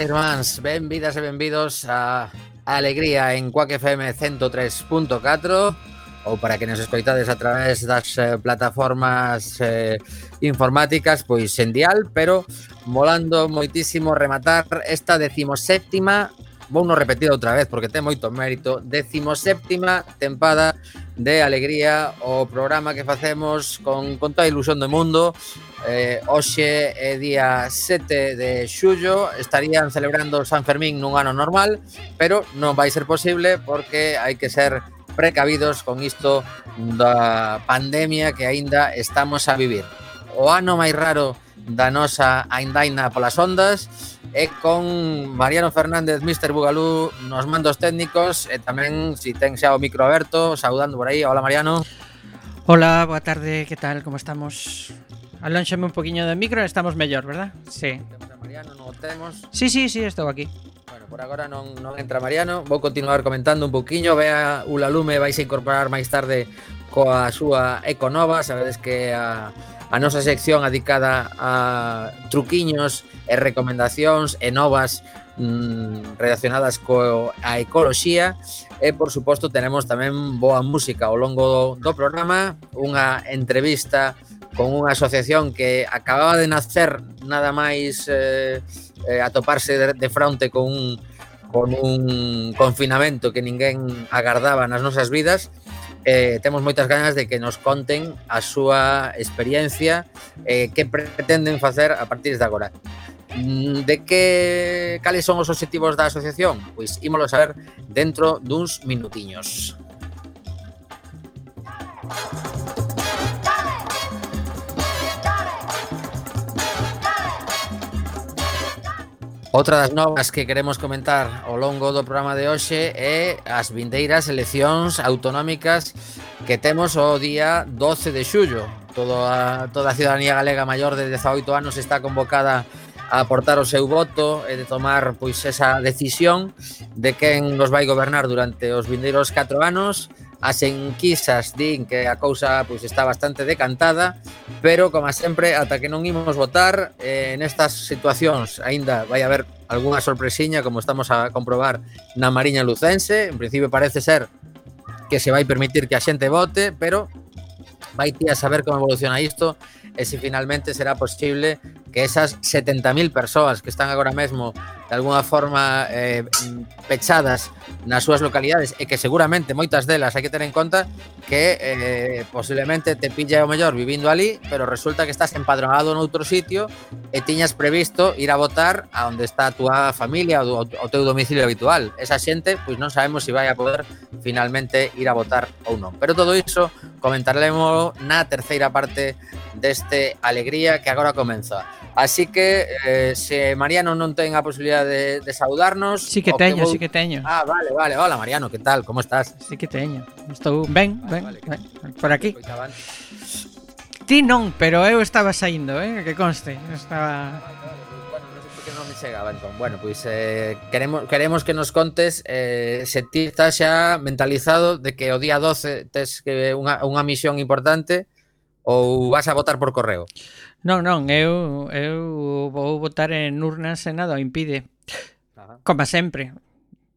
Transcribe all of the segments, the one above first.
irmáns, benvidas e benvidos a Alegría en Quack FM 103.4 ou para que nos escoitades a través das eh, plataformas eh, informáticas, pois en dial, pero molando moitísimo rematar esta decimoséptima vou no repetir outra vez porque ten moito mérito, 17ª tempada de Alegría, o programa que facemos con, con toda a ilusión do mundo. Eh, hoxe é día 7 de xullo, estarían celebrando San Fermín nun ano normal, pero non vai ser posible porque hai que ser precavidos con isto da pandemia que aínda estamos a vivir. O ano máis raro da nosa Aindaina polas ondas e con Mariano Fernández, Mr. Bugalú nos mandos técnicos e tamén si ten xa o micro aberto, saudando por aí. Hola Mariano. Hola, boa tarde, que tal, como estamos? Alónxame un poquinho do micro, estamos mellor, verdad? Sí. Temos a Mariano, non o temos. Sí, sí, sí, estou aquí. Bueno, por agora non, non entra Mariano, vou continuar comentando un poquinho, vea Ulalume vais a incorporar máis tarde coa súa Econova, sabedes que a a nosa sección adicada a truquiños e recomendacións e novas mm, relacionadas co, a ecoloxía. E por suposto tenemos tamén boa música ao longo do, do programa. Unha entrevista con unha asociación que acababa de nacer nada máis eh, eh, atoparse de, de fronte con un, con un confinamento que ninguén agardaba nas nosas vidas eh, temos moitas ganas de que nos conten a súa experiencia eh, que pretenden facer a partir de agora. Mm, de que cales son os objetivos da asociación? Pois ímolo saber dentro duns minutiños. Thank Outra das novas que queremos comentar ao longo do programa de hoxe é as vindeiras eleccións autonómicas que temos o día 12 de xullo. Toda a, toda a ciudadanía galega maior de 18 anos está convocada a aportar o seu voto e de tomar pois esa decisión de quen nos vai gobernar durante os vindeiros 4 anos As enquisas din que a cousa pois, está bastante decantada, pero, como sempre, ata que non imos votar, eh, nestas situacións aínda vai haber algunha sorpresiña, como estamos a comprobar na Mariña Lucense. En principio parece ser que se vai permitir que a xente vote, pero vai ti a saber como evoluciona isto e se finalmente será posible que esas 70.000 persoas que están agora mesmo de alguna forma eh, pechadas nas súas localidades e que seguramente moitas delas hai que ter en conta que eh, posiblemente te pilla o mellor vivindo ali, pero resulta que estás empadronado noutro sitio e tiñas previsto ir a votar a onde está a túa familia ou o teu domicilio habitual. Esa xente, pois non sabemos se si vai a poder finalmente ir a votar ou non. Pero todo iso comentaremos na terceira parte deste Alegría que agora comeza. Así que eh, se Mariano non ten a posibilidad oportunidad de, de saudarnos. Sí que teño, que vou... sí que teño. Ah, vale, vale. Hola, Mariano, que tal? Como estás? Sí que teño. Estou ben, vale, ben, vale, ben. Que... Por aquí. Pois ti non, pero eu estaba saindo, eh, que conste. Estaba chegaba entón. Bueno, pois eh, queremos queremos que nos contes eh, se ti estás xa mentalizado de que o día 12 tes que unha, unha misión importante Ou vas a votar por correo? Non, non, eu, eu vou votar en urnas e nada o impide. Ajá. Como sempre.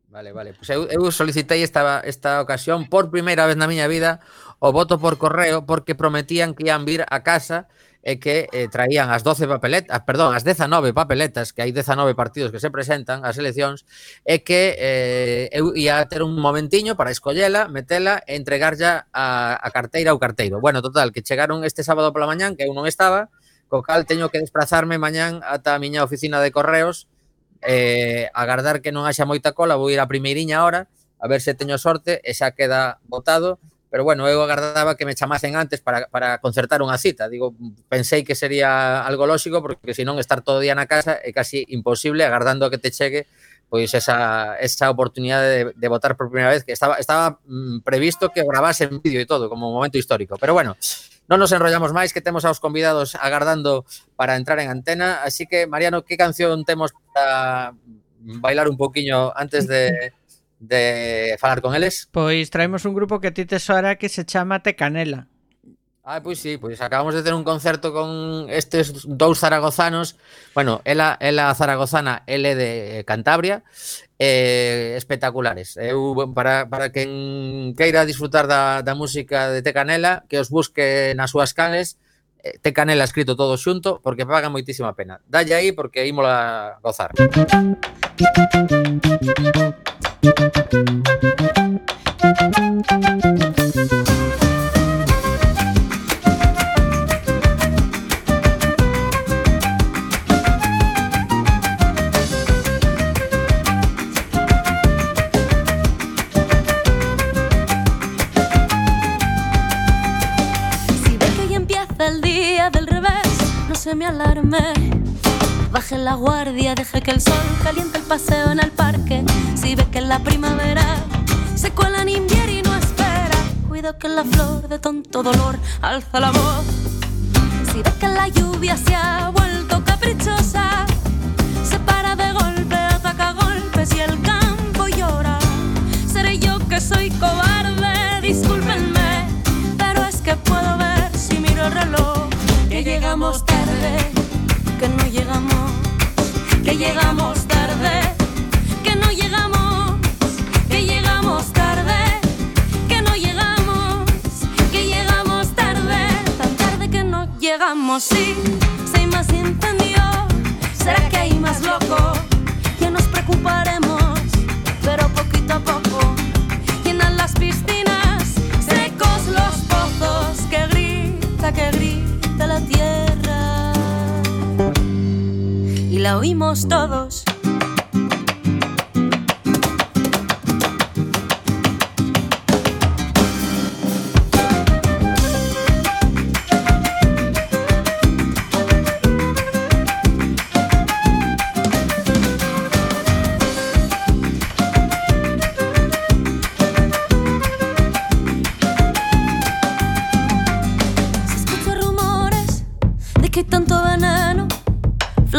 Vale, vale. Pois pues eu, eu solicitei esta, esta ocasión por primeira vez na miña vida o voto por correo porque prometían que ian vir a casa é que eh, traían as 12 papeletas, ah, perdón, as 19 papeletas, que hai 19 partidos que se presentan ás eleccións, é que eh, eu ia ter un momentiño para escollela, metela e entregarlla a, a carteira ou carteiro. Bueno, total, que chegaron este sábado pola mañán, que eu non estaba, co cal teño que desplazarme mañán ata a miña oficina de correos, eh, agardar que non haxa moita cola, vou ir a primeiriña hora, a ver se teño sorte e xa queda votado pero bueno, eu agardaba que me chamasen antes para, para concertar unha cita. Digo, pensei que sería algo lóxico porque senón estar todo o día na casa é casi imposible agardando a que te chegue pois esa, esa oportunidade de, de votar por primeira vez que estaba, estaba mm, previsto que grabase en vídeo e todo como un momento histórico. Pero bueno, non nos enrollamos máis que temos aos convidados agardando para entrar en antena. Así que, Mariano, que canción temos para bailar un poquiño antes de, de falar con eles? Pois traemos un grupo que a ti te que se chama Tecanela. Ah, pois sí, pois acabamos de ter un concerto con estes dous zaragozanos. Bueno, ela, ela zaragozana, ele de Cantabria, eh, espectaculares. Eu, para, para quen queira disfrutar da, da música de Tecanela, que os busque nas súas cales, Te Canela escrito todo xunto, porque paga moitísima pena. Dalle aí porque ímola gozar. La guardia, deje que el sol caliente el paseo en el parque. Si ve que en la primavera se cuela en invierno y no espera, cuido que la flor de tonto dolor alza la voz. Si ve que la lluvia se ha vuelto caprichosa, se para de golpe, ataca golpes y el campo llora. Seré yo que soy cobarde, discúlpenme, pero es que puedo ver si miro el reloj que llegamos tarde, que llegamos tarde, que no llegamos, que llegamos tarde, que no llegamos, que llegamos tarde, tan tarde que no llegamos, sí, si más incendio, será que hay más loco, ya nos preocuparemos, pero poquito a poco, llenan las piscinas, secos los pozos, que grita, que grita la oímos todos.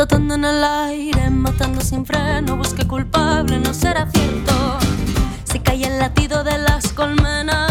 Flotando en el aire, matando sin freno. Busque culpable, no será cierto. Se cae el latido de las colmenas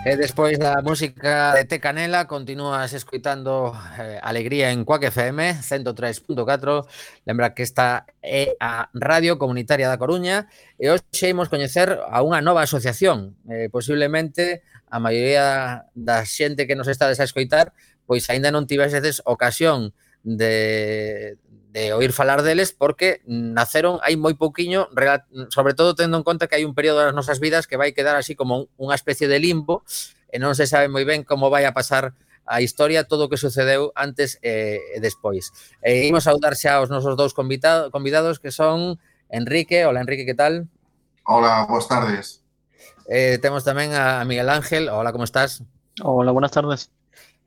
E despois da música de Te Canela Continúas escoitando eh, Alegría en Cuac FM 103.4 Lembra que esta é a Radio Comunitaria da Coruña. E hoxe imos coñecer a unha nova asociación. Eh, Posiblemente a maioría da xente que nos está a escoitar Pois aínda non tivexedes ocasión de, de oír falar deles porque naceron hai moi pouquiño, sobre todo tendo en conta que hai un período das nosas vidas que vai quedar así como unha especie de limbo e non se sabe moi ben como vai a pasar a historia todo o que sucedeu antes e despois. E imos saudar xa aos nosos dous convidado, convidados que son Enrique. Hola, Enrique, que tal? Hola, boas tardes. Eh, temos tamén a Miguel Ángel. Hola, como estás? Hola, buenas tardes.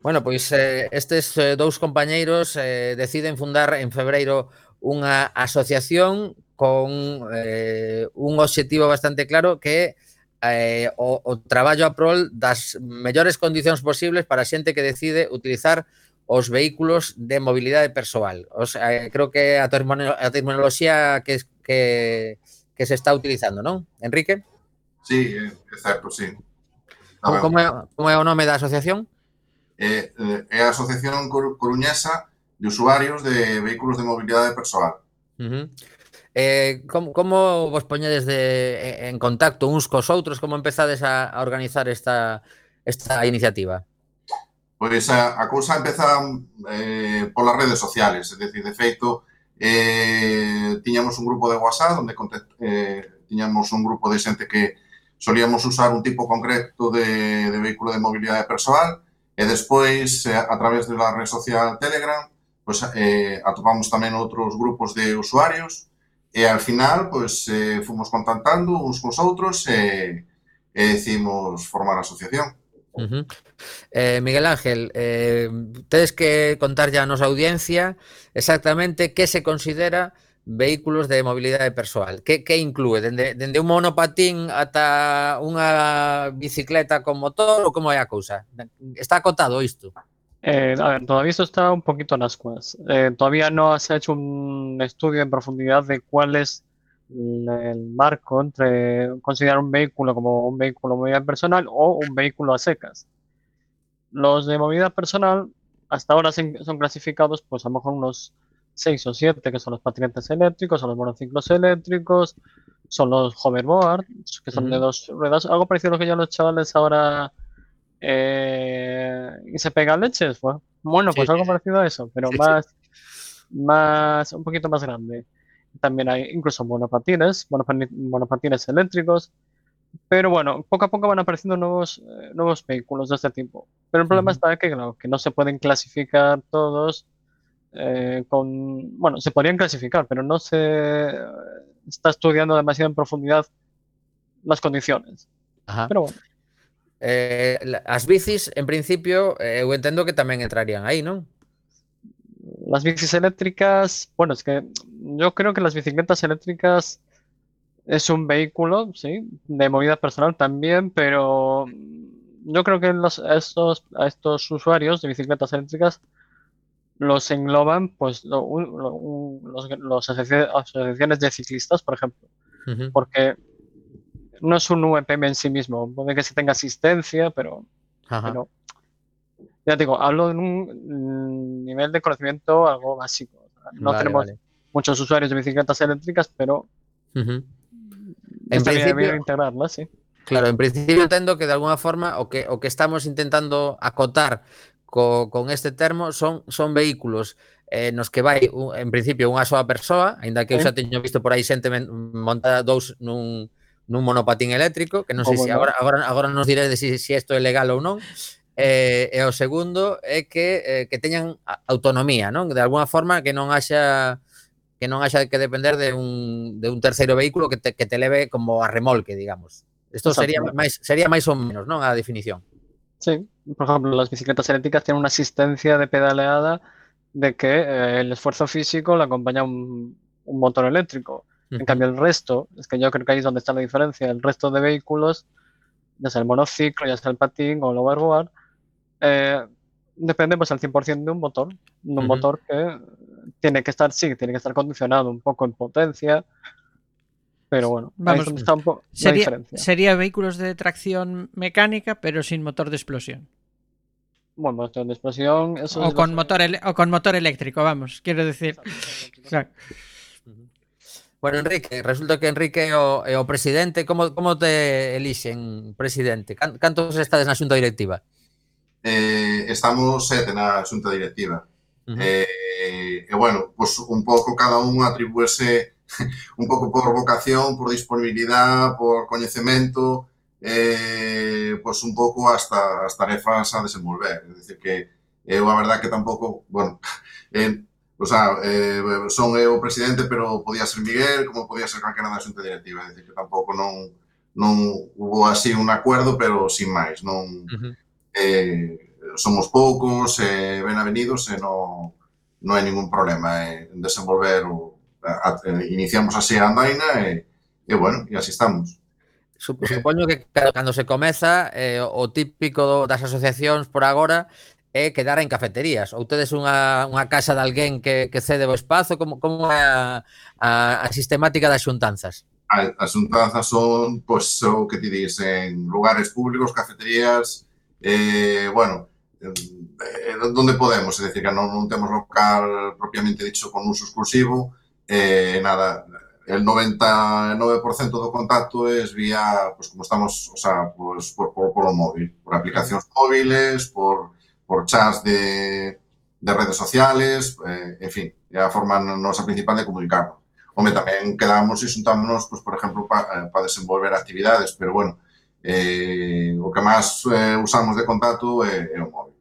Bueno, pois eh, estes eh, dous compañeiros eh, deciden fundar en febreiro unha asociación con eh, un obxectivo bastante claro que é eh, o, o traballo a prol das mellores condicións posibles para a xente que decide utilizar os vehículos de mobilidade persoal. O sea, eh, creo que a, termino, a terminoloxía que, que, que se está utilizando, non? Enrique? Sí, eh, exacto, sí. Como, como, é, como é o nome da asociación? Eh, eh, é a Asociación Coruñesa de Usuarios de Vehículos de Mobilidade Persoal. Uh -huh. Eh, como, como vos poñedes de, en contacto uns cos outros? Como empezades a, a organizar esta, esta iniciativa? Pois a, a cousa empeza eh, polas redes sociales, é dicir, de feito, eh, tiñamos un grupo de WhatsApp onde eh, tiñamos un grupo de xente que solíamos usar un tipo concreto de, de vehículo de mobilidade persoal E despois, eh, a través da rede social Telegram, pois, eh, atopamos tamén outros grupos de usuarios e al final, pois, eh, fomos contactando uns cos outros e, e decimos formar a asociación. Uh -huh. eh, Miguel Ángel, eh, tedes que contar ya a nosa audiencia exactamente que se considera vehículos de mobilidade persoal. Que, que inclúe? Un monopatín ata unha bicicleta con motor ou como é a? Está acotado isto? Eh, a ver, todavía esto está un poquito en ascuas. Eh, todavía no se ha hecho un estudio en profundidad de cuál es el marco entre considerar un vehículo como un vehículo de movilidad personal o un vehículo a secas. Los de movilidad personal hasta ahora son clasificados pues a lo mejor unos 6 o 7 que son los patinetes eléctricos, son los monociclos eléctricos, son los hoverboards que son de dos ruedas, algo parecido a lo que ya los chavales ahora eh, y se pegan leches, pues, bueno, Sí, pues algo parecido a eso, pero Sí, sí. más, más, un poquito más grande. También hay incluso monopatines, monopatines eléctricos, pero bueno, poco a poco van apareciendo nuevos, eh, nuevos vehículos de este tipo. Pero el problema está que, claro, que no se pueden clasificar todos eh, con, bueno, se podrían clasificar, pero no se está estudiando demasiado en profundidad las condiciones. Ajá. Pero bueno. Eh, la- as bicis, en principio, eh, eu entendo que tamén entrarían aí, non? Las bicis eléctricas, bueno, es que yo creo que las bicicletas eléctricas es un vehículo, sí, de movilidad personal también, pero yo creo que los, a estos, a estos usuarios de bicicletas eléctricas los engloban pues lo- lo- los, los asocia- asociaciones de ciclistas, por ejemplo, porque no es un UEPM en sí mismo, puede que se tenga asistencia, pero ya te digo, hablo en un mm, nivel de conocimiento algo básico. No Vale, tenemos vale. muchos usuarios de bicicletas eléctricas, pero Ujú. En bien principio, integrarlas, sí. Claro, en principio entendo que de alguna forma o que o que estamos intentando acotar co, con este termo son son vehículos eh, nos que vai un, en principio unha soa persoa, aínda que eu xa teño visto por aí xente montada dous nun nun monopatín eléctrico, que non oh, sei se agora, agora agora nos diredes se si, si isto é legal ou non. Eh, e o segundo é que eh, que teñan autonomía, non? De alguna forma que non haxa que non haxa que depender de un, de un terceiro vehículo que te, que te leve como a remolque, digamos. Isto sería máis sería máis ou menos, non, a definición. Sí, por ejemplo, las bicicletas eléctricas tienen una asistencia de pedaleada de que eh, el esfuerzo físico le acompaña un, un motor eléctrico. En cambio, el resto, es que yo creo que ahí es donde está la diferencia, el resto de vehículos, ya sea el monociclo, ya sea el patín o el overboard, eh, depende pues al 100% de un motor, de un motor que tiene que estar, sí, tiene que estar condicionado un poco en potencia, Pero bueno, vamos, ahí está un poco sería, diferencia. sería vehículos de tracción mecánica, pero sin motor de explosión. Bueno, motor de explosión. Eso o, es con motor o con motor eléctrico, vamos, quiero decir. Bueno, Enrique, resulta que Enrique é o, é o presidente. Como, como te elixen presidente? Can, cantos estades na xunta directiva? Eh, estamos sete na xunta directiva. Uh -huh. eh, e, bueno, pues un pouco cada un atribuese un pouco por vocación, por disponibilidade, por coñecemento, eh, pois pues un pouco hasta as tarefas a desenvolver. É dicir que eu a verdad que tampouco, bueno, eh, o sea, eh, son eu o presidente, pero podía ser Miguel, como podía ser calquera da xunta directiva, é dicir que tampouco non non hubo así un acuerdo, pero sin máis, non uh -huh. eh, somos poucos, eh, ben avenidos e eh, non, non hai ningún problema eh, en desenvolver o, a, a, iniciamos así a andaina e, e bueno, e así estamos. Supoño que cando se comeza eh, o típico das asociacións por agora é quedar en cafeterías. Ou tedes unha, unha casa de alguén que, que cede o espazo? Como, como a, a, a sistemática das xuntanzas? As xuntanzas son, pois, pues, o que ti dís, en lugares públicos, cafeterías, eh, bueno, eh, donde podemos, é dicir, que non, non temos local propiamente dicho con uso exclusivo, eh, nada, el 99% do contacto es vía, pues como estamos, o sea, pues por, por, por o móvil, por aplicacións móviles, por, por chats de, de redes sociales, eh, en fin, é a forma nosa principal de comunicarnos. Home, tamén quedamos e xuntámonos, pues, por exemplo, para pa desenvolver actividades, pero bueno, eh, o que máis eh, usamos de contacto é o móvil.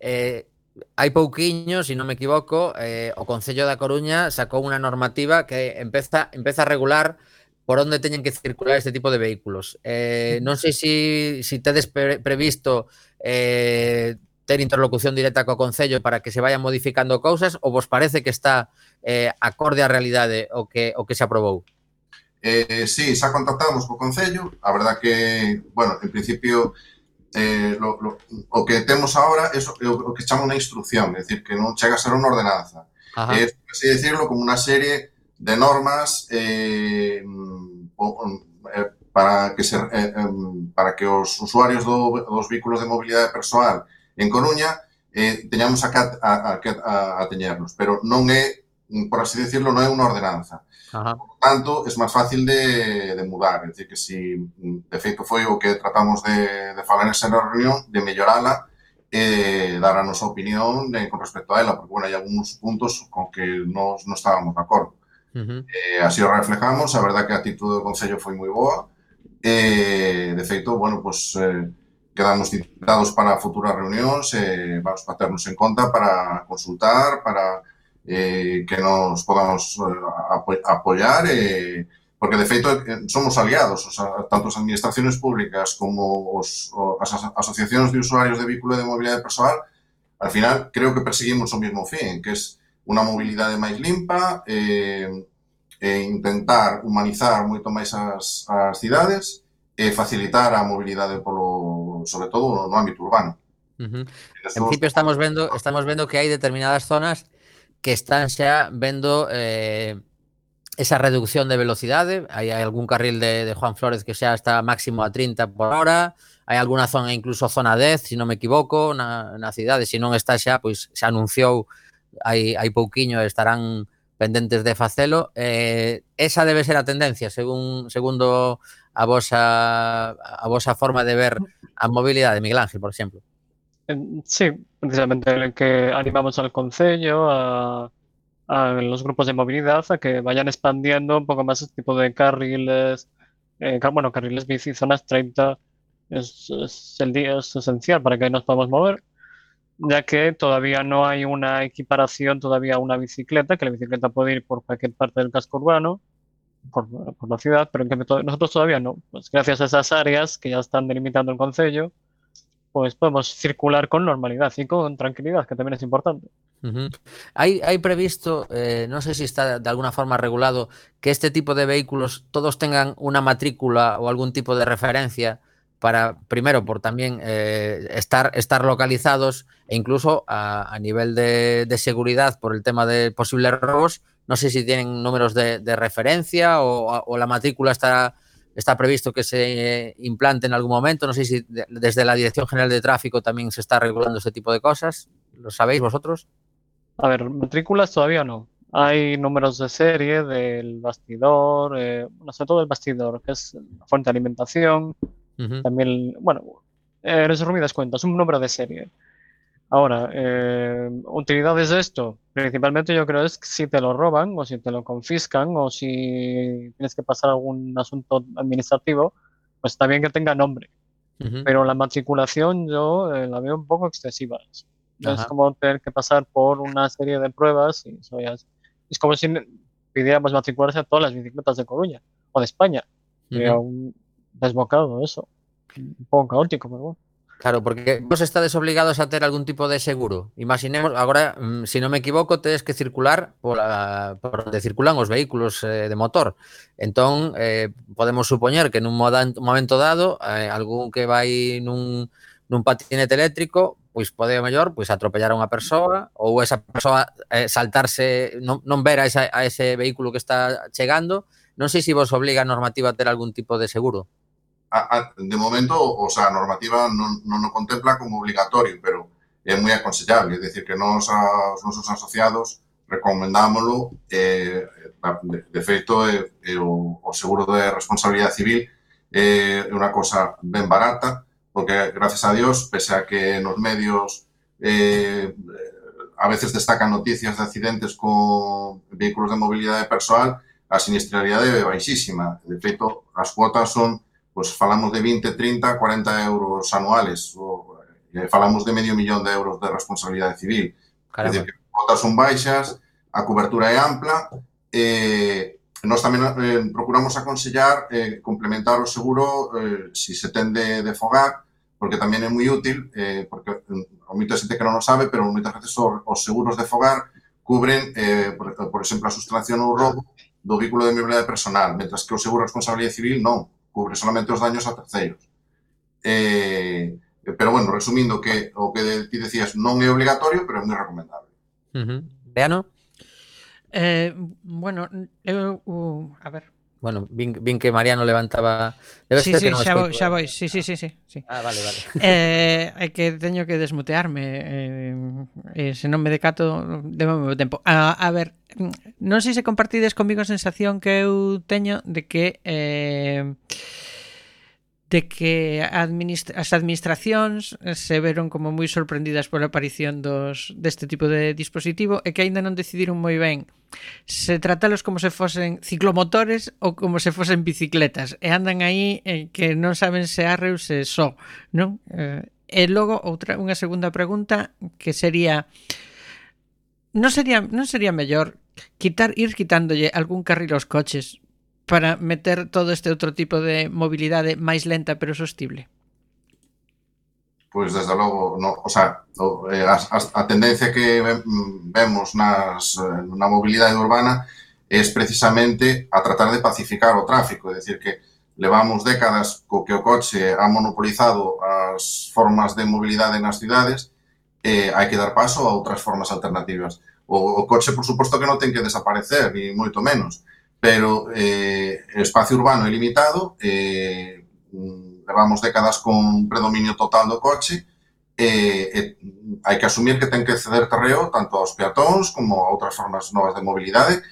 Eh, hai pouquiños, se non me equivoco, eh, o Concello da Coruña sacou unha normativa que empeza, empeza a regular por onde teñen que circular este tipo de vehículos. Eh, non sei se si, si tedes pre previsto eh, ter interlocución directa co Concello para que se vayan modificando cousas ou vos parece que está eh, acorde á realidade o que, o que se aprobou? Eh, sí, xa contactamos co Concello, a verdad que, bueno, en principio eh, lo, lo, o que temos ahora é o, o que chama unha instrucción, é dicir, que non chega a ser unha ordenanza. Ajá. É, por así decirlo, como unha serie de normas eh, o, eh, para que se, eh, para que os usuarios do, dos vehículos de mobilidade persoal en Coruña eh, teñamos a, a, a, a, a teñernos, pero non é por así decirlo, non é unha ordenanza. Ajá. Por tanto, é máis fácil de, de mudar. É dicir, que si, de feito, foi o que tratamos de, de falar nesa reunión, de mellorala e dar a nosa opinión eh, con respecto a ela, porque, bueno, hai algúns puntos con que nos non estábamos de acordo. Ujú. Eh, así o reflejamos, a verdad que a actitude do Concello foi moi boa, e, de feito, bueno, pues, eh, quedamos citados para futuras reunións, e vamos a ternos en conta para consultar, para eh, que nos podamos eh, apo apoiar eh, porque de feito eh, somos aliados, o sea, tanto as administraciones públicas como os, as asociacións de usuarios de vehículo de mobilidade persoal, al final creo que perseguimos o mesmo fin, que es unha mobilidade máis limpa, eh, e intentar humanizar moito máis as, as cidades e facilitar a mobilidade polo, sobre todo no ámbito urbano. Uh -huh. En principio estamos vendo, estamos vendo que hai determinadas zonas que están xa vendo eh, esa reducción de velocidade. Hai algún carril de, de Juan Flores que xa está máximo a 30 por hora. Hai alguna zona, incluso zona 10, se si non me equivoco, na, na cidade. Se non está xa, pois se anunciou hai, hai pouquiño estarán pendentes de facelo. Eh, esa debe ser a tendencia, según segundo a vosa, a vosa forma de ver a mobilidade, Miguel Ángel, por exemplo. Sí, precisamente el que animamos al Concello, a, a los grupos de movilidad, a que vayan expandiendo un poco más este tipo de carriles, eh, bueno, carriles bici, zonas 30, es, es el día es esencial para que nos podamos mover, ya que todavía no hay una equiparación todavía a una bicicleta, que la bicicleta puede ir por cualquier parte del casco urbano, por, por la ciudad, pero en to- nosotros todavía no. Pues gracias a esas áreas que ya están delimitando el Concello, pues podemos circular con normalidad y con tranquilidad, que también es importante. Hai, hai previsto, eh, non sei se está de alguna forma regulado, que este tipo de vehículos todos tengan unha matrícula ou algún tipo de referencia para, primero, por también eh, estar, estar localizados e incluso a, nivel de, de seguridad por el tema de posibles robos. No sé si tienen números de, de referencia o, o la matrícula está, está previsto que se implante en algún momento. No sé si de- desde la Dirección General de Tráfico también se está regulando este tipo de cosas. ¿Lo sabéis vosotros? A ver, matrículas todavía no. Hay números de serie del bastidor, eh, bueno, sobre todo el bastidor, que es la fuente de alimentación, también, bueno, en resumidas cuentas, un número de serie. Ahora, eh, utilidades de esto, principalmente yo creo es que si te lo roban o si te lo confiscan o si tienes que pasar algún asunto administrativo, pues está bien que tenga nombre. Pero la matriculación yo eh, la veo un poco excesiva. Es, Ajá. como tener que pasar por una serie de pruebas y eso ya es, es como si pidiéramos matricularse a todas las bicicletas de Coruña o de España. Sería un desbocado eso. Un poco caótico, pero bueno. Claro, porque vos estades obligados a ter algún tipo de seguro. Imaginemos, agora, se si non me equivoco, tedes que circular por, a, por onde circulan os vehículos eh, de motor. Entón, eh, podemos supoñer que nun momento dado, eh, algún que vai nun, nun patinete eléctrico, pois pode o mellor pois atropellar a unha persoa ou esa persoa eh, saltarse, non, non ver a, esa, a ese vehículo que está chegando. Non sei se vos obliga a normativa a ter algún tipo de seguro a, a, de momento, o sea, a normativa non, non o contempla como obligatorio, pero é moi aconsellable, é dicir, que nos, os nosos asociados recomendámoslo, eh, de, de feito, eh, eh, o, o seguro de responsabilidade civil eh, é eh, unha cosa ben barata, porque, gracias a Dios, pese a que nos medios eh, a veces destacan noticias de accidentes con vehículos de mobilidade persoal, a sinistralidade é baixísima. De feito, as cuotas son pues falamos de 20, 30, 40 euros anuales, ou, eh, falamos de medio millón de euros de responsabilidade civil. Caramba. É dicir, que as cotas son baixas, a cobertura é ampla, eh, Nós tamén eh, procuramos aconsellar eh, complementar o seguro eh, si se tende de fogar, porque tamén é moi útil, eh, porque mm, o moita xente que non o sabe, pero moitas veces os, os seguros de fogar cubren, eh, por, por exemplo, a sustracción ou roubo do vehículo de mobilidade personal, mentras que o seguro de responsabilidade civil non cubre solamente os daños a terceiros. Eh, pero bueno, resumindo que o que ti decías non é obligatorio, pero é moi recomendable. Uh -huh. Beano? Eh, bueno, eu, uh, a ver, Bueno, vin, vin que Mariano levantaba... Debe sí, ser sí, que non xa, vou, xa vai, sí, sí, sí, sí, sí. Ah, vale, vale. Eh, é que teño que desmutearme, eh, eh, se non me decato, debo meu tempo. A, ah, a ver, non sei se compartides comigo a sensación que eu teño de que... Eh, de que administ as administracións eh, se veron como moi sorprendidas pola aparición dos deste tipo de dispositivo e que aínda non decidiron moi ben se tratalos como se fosen ciclomotores ou como se fosen bicicletas e andan aí en que non saben se arre ou se só, non? Eh, e logo outra unha segunda pregunta que sería non sería non sería mellor quitar ir quitándolle algún carril aos coches para meter todo este outro tipo de mobilidade máis lenta pero sostible? Pois, desde logo, no, o sea, o, eh, a, a tendencia que vemos nas, eh, na mobilidade urbana é precisamente a tratar de pacificar o tráfico, é dicir que levamos décadas co que o coche ha monopolizado as formas de mobilidade nas cidades e eh, hai que dar paso a outras formas alternativas. O, o coche, por suposto, que non ten que desaparecer, ni moito menos, pero eh, o espacio urbano é limitado, eh, levamos décadas con un predominio total do coche, e, eh, eh e hai que asumir que ten que ceder terreo tanto aos peatóns como a outras formas novas de mobilidade,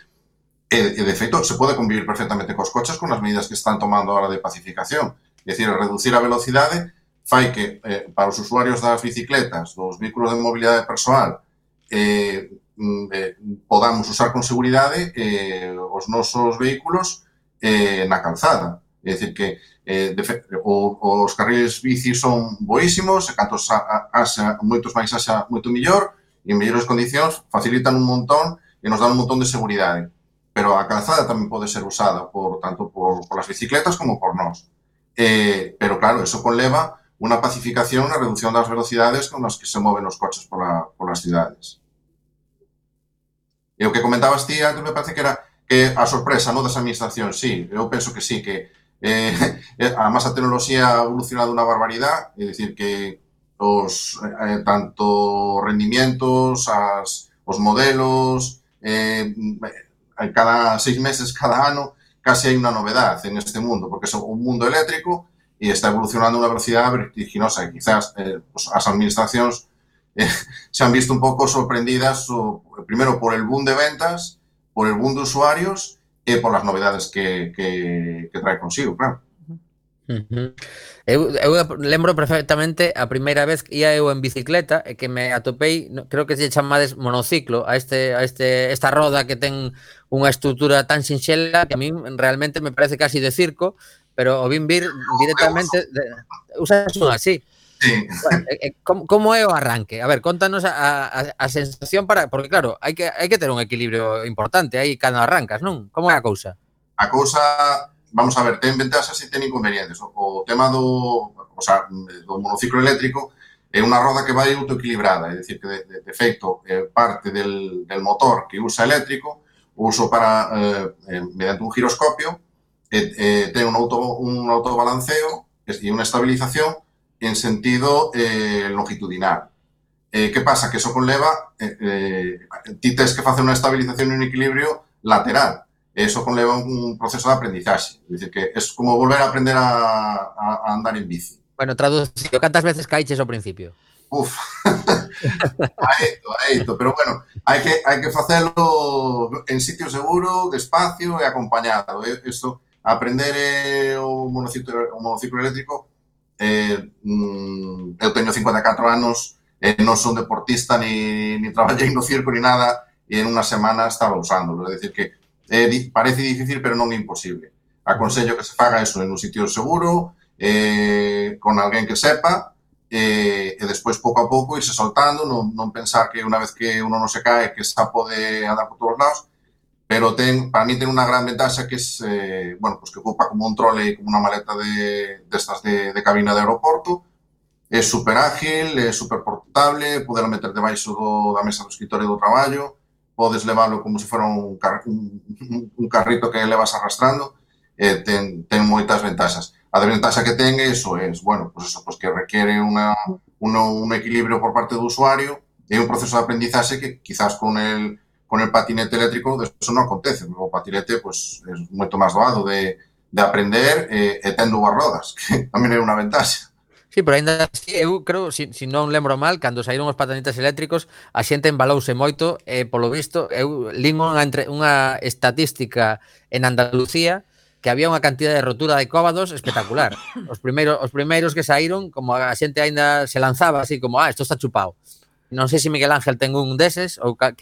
e, eh, e de feito se pode convivir perfectamente cos coches con as medidas que están tomando agora de pacificación, é dicir, reducir a velocidade fai que eh, para os usuarios das bicicletas, dos vehículos de mobilidade persoal, eh, Mm, eh, podamos usar con seguridade eh, os nosos vehículos eh, na calzada. É dicir que eh, de, o, os carriles bici son boísimos, e cantos a, a, moitos máis haxa moito mellor, e en mellores condicións facilitan un montón e nos dan un montón de seguridade. Pero a calzada tamén pode ser usada por tanto por, por as bicicletas como por nós. Eh, pero claro, eso conleva unha pacificación, unha reducción das velocidades con as que se moven os coches pola, polas cidades. E o que comentabas ti antes me parece que era que a sorpresa no? das administracións, sí, eu penso que sí, que eh, eh a masa tecnoloxía ha evolucionado unha barbaridade, é dicir que os eh, eh tanto rendimientos, as, os modelos, eh, eh, cada seis meses, cada ano, casi hai unha novedade en este mundo, porque é un mundo eléctrico e está evolucionando a unha velocidade vertiginosa e quizás eh, pues, as administracións se han visto un poco sorprendidas, o, primero por el boom de ventas, por el boom de usuarios e por las novedades que, que, que trae consigo, claro. Uhum. Eu, eu lembro perfectamente a primeira vez que ia eu en bicicleta e que me atopei, creo que se chamades monociclo a este a este esta roda que ten unha estrutura tan sinxela que a mí realmente me parece casi de circo, pero o vin vir directamente de, usas unha así. Sí. Bueno, eh, eh, como, como é o arranque? A ver, contanos a, a, a sensación para... Porque claro, hai que, hai que ter un equilibrio importante aí cando arrancas, non? Como é a cousa? A cousa, vamos a ver, ten ventaxas e ten inconvenientes. O, o tema do, o sea, do monociclo eléctrico é unha roda que vai autoequilibrada, é dicir, que de, de, de feito eh, parte del, del motor que usa eléctrico, uso para, eh, eh, mediante un giroscopio, eh, eh, ten un, auto, un autobalanceo e unha estabilización en sentido eh, longitudinal. Eh, que pasa? Que eso conleva, eh, eh, ti tens que facer unha estabilización e un equilibrio lateral. Eso conleva un proceso de aprendizaxe. É dicir, que é como volver a aprender a, a, a andar en bici. Bueno, traducido, cantas veces caiches ao principio? Uf, aeito, aeito, pero bueno, hai que, hai que facelo en sitio seguro, despacio e acompañado. Eso, aprender eh, o monociclo, o monociclo eléctrico eh, mm, eu teño 54 anos, eh, non son deportista, ni, ni traballei no circo, ni nada, e en unha semana estaba usándolo. É dicir que eh, parece difícil, pero non é imposible. Aconsello que se faga eso en un sitio seguro, eh, con alguén que sepa, eh, e despois pouco a pouco irse soltando, non, non pensar que unha vez que uno non se cae que xa pode andar por todos lados, pero ten, para mí ten unha gran ventaxa que es, eh, bueno, pues que ocupa como un trole como unha maleta de, destas de, de, de cabina de aeroporto, é super ágil, é super portable, podelo meter debaixo do, da mesa do escritorio do traballo, podes leválo como se fora un, car un, un carrito que levas arrastrando, eh, ten, ten moitas ventaxas. A desventaxa que ten é iso, é, bueno, pues eso, pues que requere una, uno, un equilibrio por parte do usuario e un proceso de aprendizaxe que quizás con el con el patinete eléctrico eso non acontece. O patinete pois, pues, é moito máis doado de, de aprender eh, e tendo boas rodas, que tamén é unha ventaxa. Sí, pero ainda así, eu creo, si, si non lembro mal, cando saíron os patinetes eléctricos, a xente embalouse moito, e polo visto, eu lín unha, entre, unha estatística en Andalucía que había unha cantidad de rotura de cóbados espectacular. Os primeiros, os primeiros que saíron, como a xente aínda se lanzaba así como, ah, isto está chupado. Non sei se Miguel Ángel ten un deses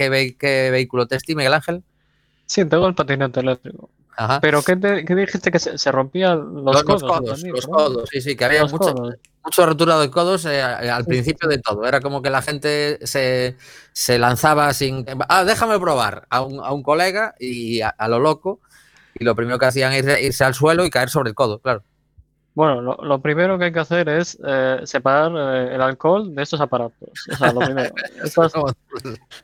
ve, que vehículo tes ti, Miguel Ángel? Sí, tengo el patinete eléctrico. Ajá. Pero ¿qué, te- qué dijiste que se, se rompían los, los, codos? los codos, también, los ¿no? codos, sí, sí, que había mucha, mucho rotura de codos eh, al principio de todo. Era como que la gente se, se lanzaba sin. Ah, déjame probar a un, a un colega y a, a lo loco. Y lo primero que hacían era irse al suelo y caer sobre el codo, claro. Bueno, lo, lo primero que hay que hacer es eh, separar eh, el alcohol de estos aparatos. O sea, lo primero. Estas-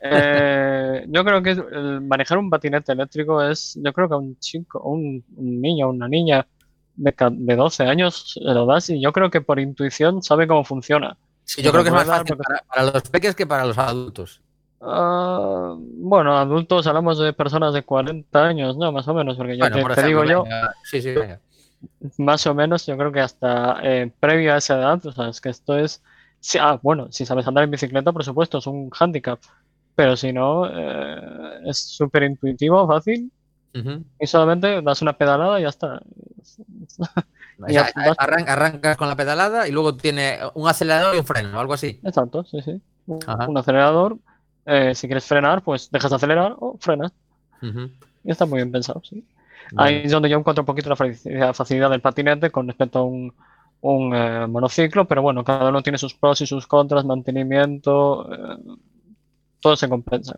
eh, yo creo que el manejar un patinete eléctrico es, yo creo que a un chico, un, un niño, una niña de, de 12 años se lo das y yo creo que por intuición sabe cómo funciona. Sí, yo creo que es más fácil porque- para, para los peques que para los adultos. Ah, bueno, adultos hablamos de personas de 40 años, ¿no? Más o menos, porque yo te, por te ejemplo, digo yo, Sí, sí, venga. Más o menos, yo creo que hasta eh, previo a esa edad, o sea, es que esto es, sí, ah, bueno, si sabes andar en bicicleta, por supuesto, es un hándicap, pero si no, eh, es súper intuitivo, fácil, y solamente das una pedalada y ya está. Ya vas- arran- arrancas con la pedalada y luego tiene un acelerador y un freno, algo así. Exacto, sí, sí. Un, acelerador, eh, si quieres frenar, pues dejas de acelerar o frenas. Y está muy bien pensado, sí. Ahí es donde yo encuentro un poquito la faci- la facilidad del patinete con respecto a un, un eh, monociclo, pero bueno, cada uno tiene sus pros y sus contras, mantenimiento, eh, todo se compensa.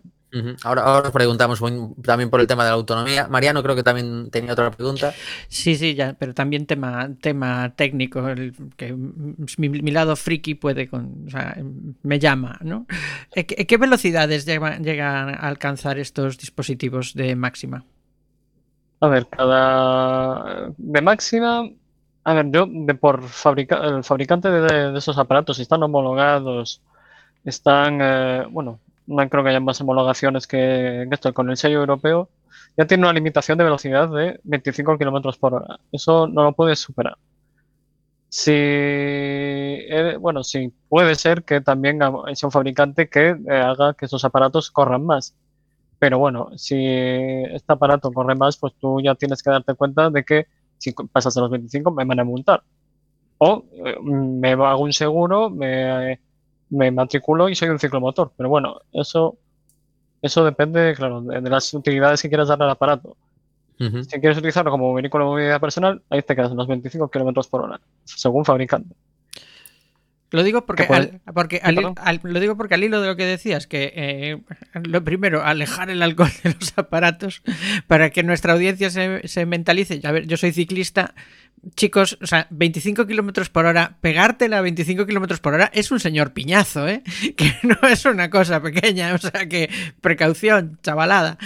Ahora, ahora os preguntamos un- también por el tema de la autonomía. Mariano creo que también tenía otra pregunta. Sí, sí, ya, pero también tema, tema técnico, el, que mm, mi, mi lado friki puede, con, o sea, me llama, ¿no? ¿E ¿Qué, qué velocidades llegan, llegan a alcanzar estos dispositivos de máxima? A ver, cada de máxima, a ver, yo de por fabrica, el fabricante de, esos aparatos, están homologados, están, eh, bueno, no creo que haya más homologaciones que, esto, con el sello europeo, ya tiene una limitación de velocidad de 25 kilómetros por hora. Eso no lo puedes superar. Si, eh, bueno, sí, puede ser que también sea un fabricante que eh, haga que esos aparatos corran más. Pero bueno, si este aparato corre más, pues tú ya tienes que darte cuenta de que si pasas de los 25 me van a multar. O eh, me hago un seguro, me, me matriculo y soy un ciclomotor. Pero bueno, eso, eso depende, claro, de, de las utilidades que quieras darle al aparato. Si quieres utilizarlo como vehículo de movilidad personal, ahí te quedas en los 25 kilómetros por hora, según fabricante. Lo digo porque, al, porque al, perdón. al- lo digo porque al hilo de lo que decías, que eh, lo primero, alejar el alcohol de los aparatos para que nuestra audiencia se, se mentalice. A ver, yo soy ciclista, chicos, o sea, 25 kilómetros por hora, pegártela a 25 kilómetros por hora es un señor piñazo, ¿eh? Que no es una cosa pequeña, o sea, que precaución, chavalada,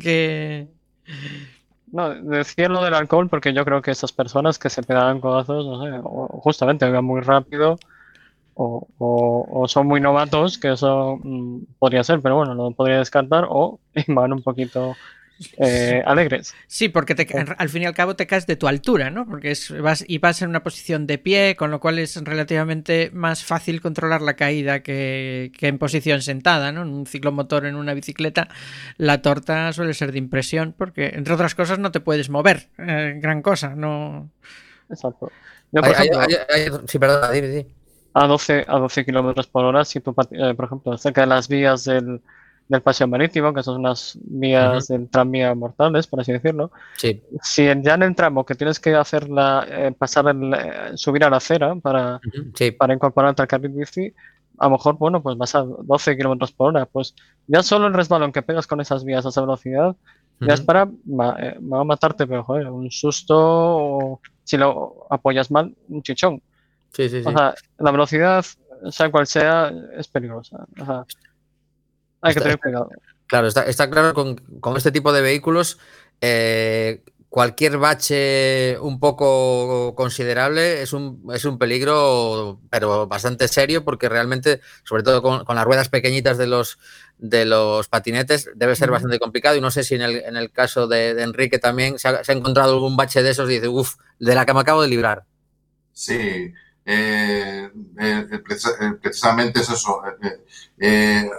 que... No, decía lo del alcohol porque yo creo que esas personas que se pegaban codazos, no sé, justamente iban muy rápido o, o- o son muy novatos, que eso mm, podría ser, pero bueno, lo podría descartar, o van un poquito eh, alegres. Sí, porque te al fin y al cabo te caes de tu altura, ¿no? Porque es, vas, y vas en una posición de pie, con lo cual es relativamente más fácil controlar la caída que, que en posición sentada, ¿no? En un ciclomotor, en una bicicleta, la torta suele ser de impresión, porque entre otras cosas no te puedes mover, eh, gran cosa, no... Exacto. Yo, por Hay- ejemplo, hay- hay- sí, perdona, dime, dime. A 12, a 12 kilómetros por hora, si tú, eh, por ejemplo, cerca de las vías del, del paseo marítimo, que son unas vías del tranvía mortales, por así decirlo, Sí. si ya en el tramo que tienes que hacer la, eh, pasar el, eh, subir a la acera para, Sí. para incorporarte al carril bici, a lo mejor, bueno, pues vas a 12 kilómetros por hora, pues ya solo el resbalón que pegas con esas vías a esa velocidad, ya es para eh, va a matarte, pero joder, un susto o si lo apoyas mal, un chichón. Sí, sí, sí. O sea, la velocidad, sea cual sea, es peligrosa. O sea, hay que Está- tener cuidado. Claro, está, está claro con, con este tipo de vehículos. eh, cualquier bache un poco considerable es un, es un peligro, pero bastante serio, porque realmente, sobre todo con, con las ruedas pequeñitas de los, de los patinetes, debe ser bastante complicado. Y no sé si en el, en el caso de, de Enrique también se ha, se ha encontrado algún bache de esos y dice, uff, de la que me acabo de librar. Sí, eh, eh, eh, eh, precisamente es eso. Eh, eh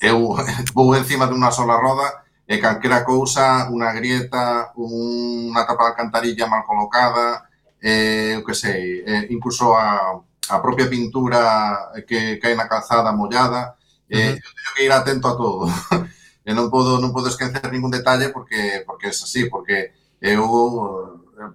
eu vou encima de unha sola roda e calquera cousa, unha grieta, unha tapa de alcantarilla mal colocada, eh, o que sei, eh, incluso a, a propia pintura que cae na calzada mollada, eh, uh -huh. eu teño que ir atento a todo. e non podo non podo esquecer ningún detalle porque porque é así, porque eu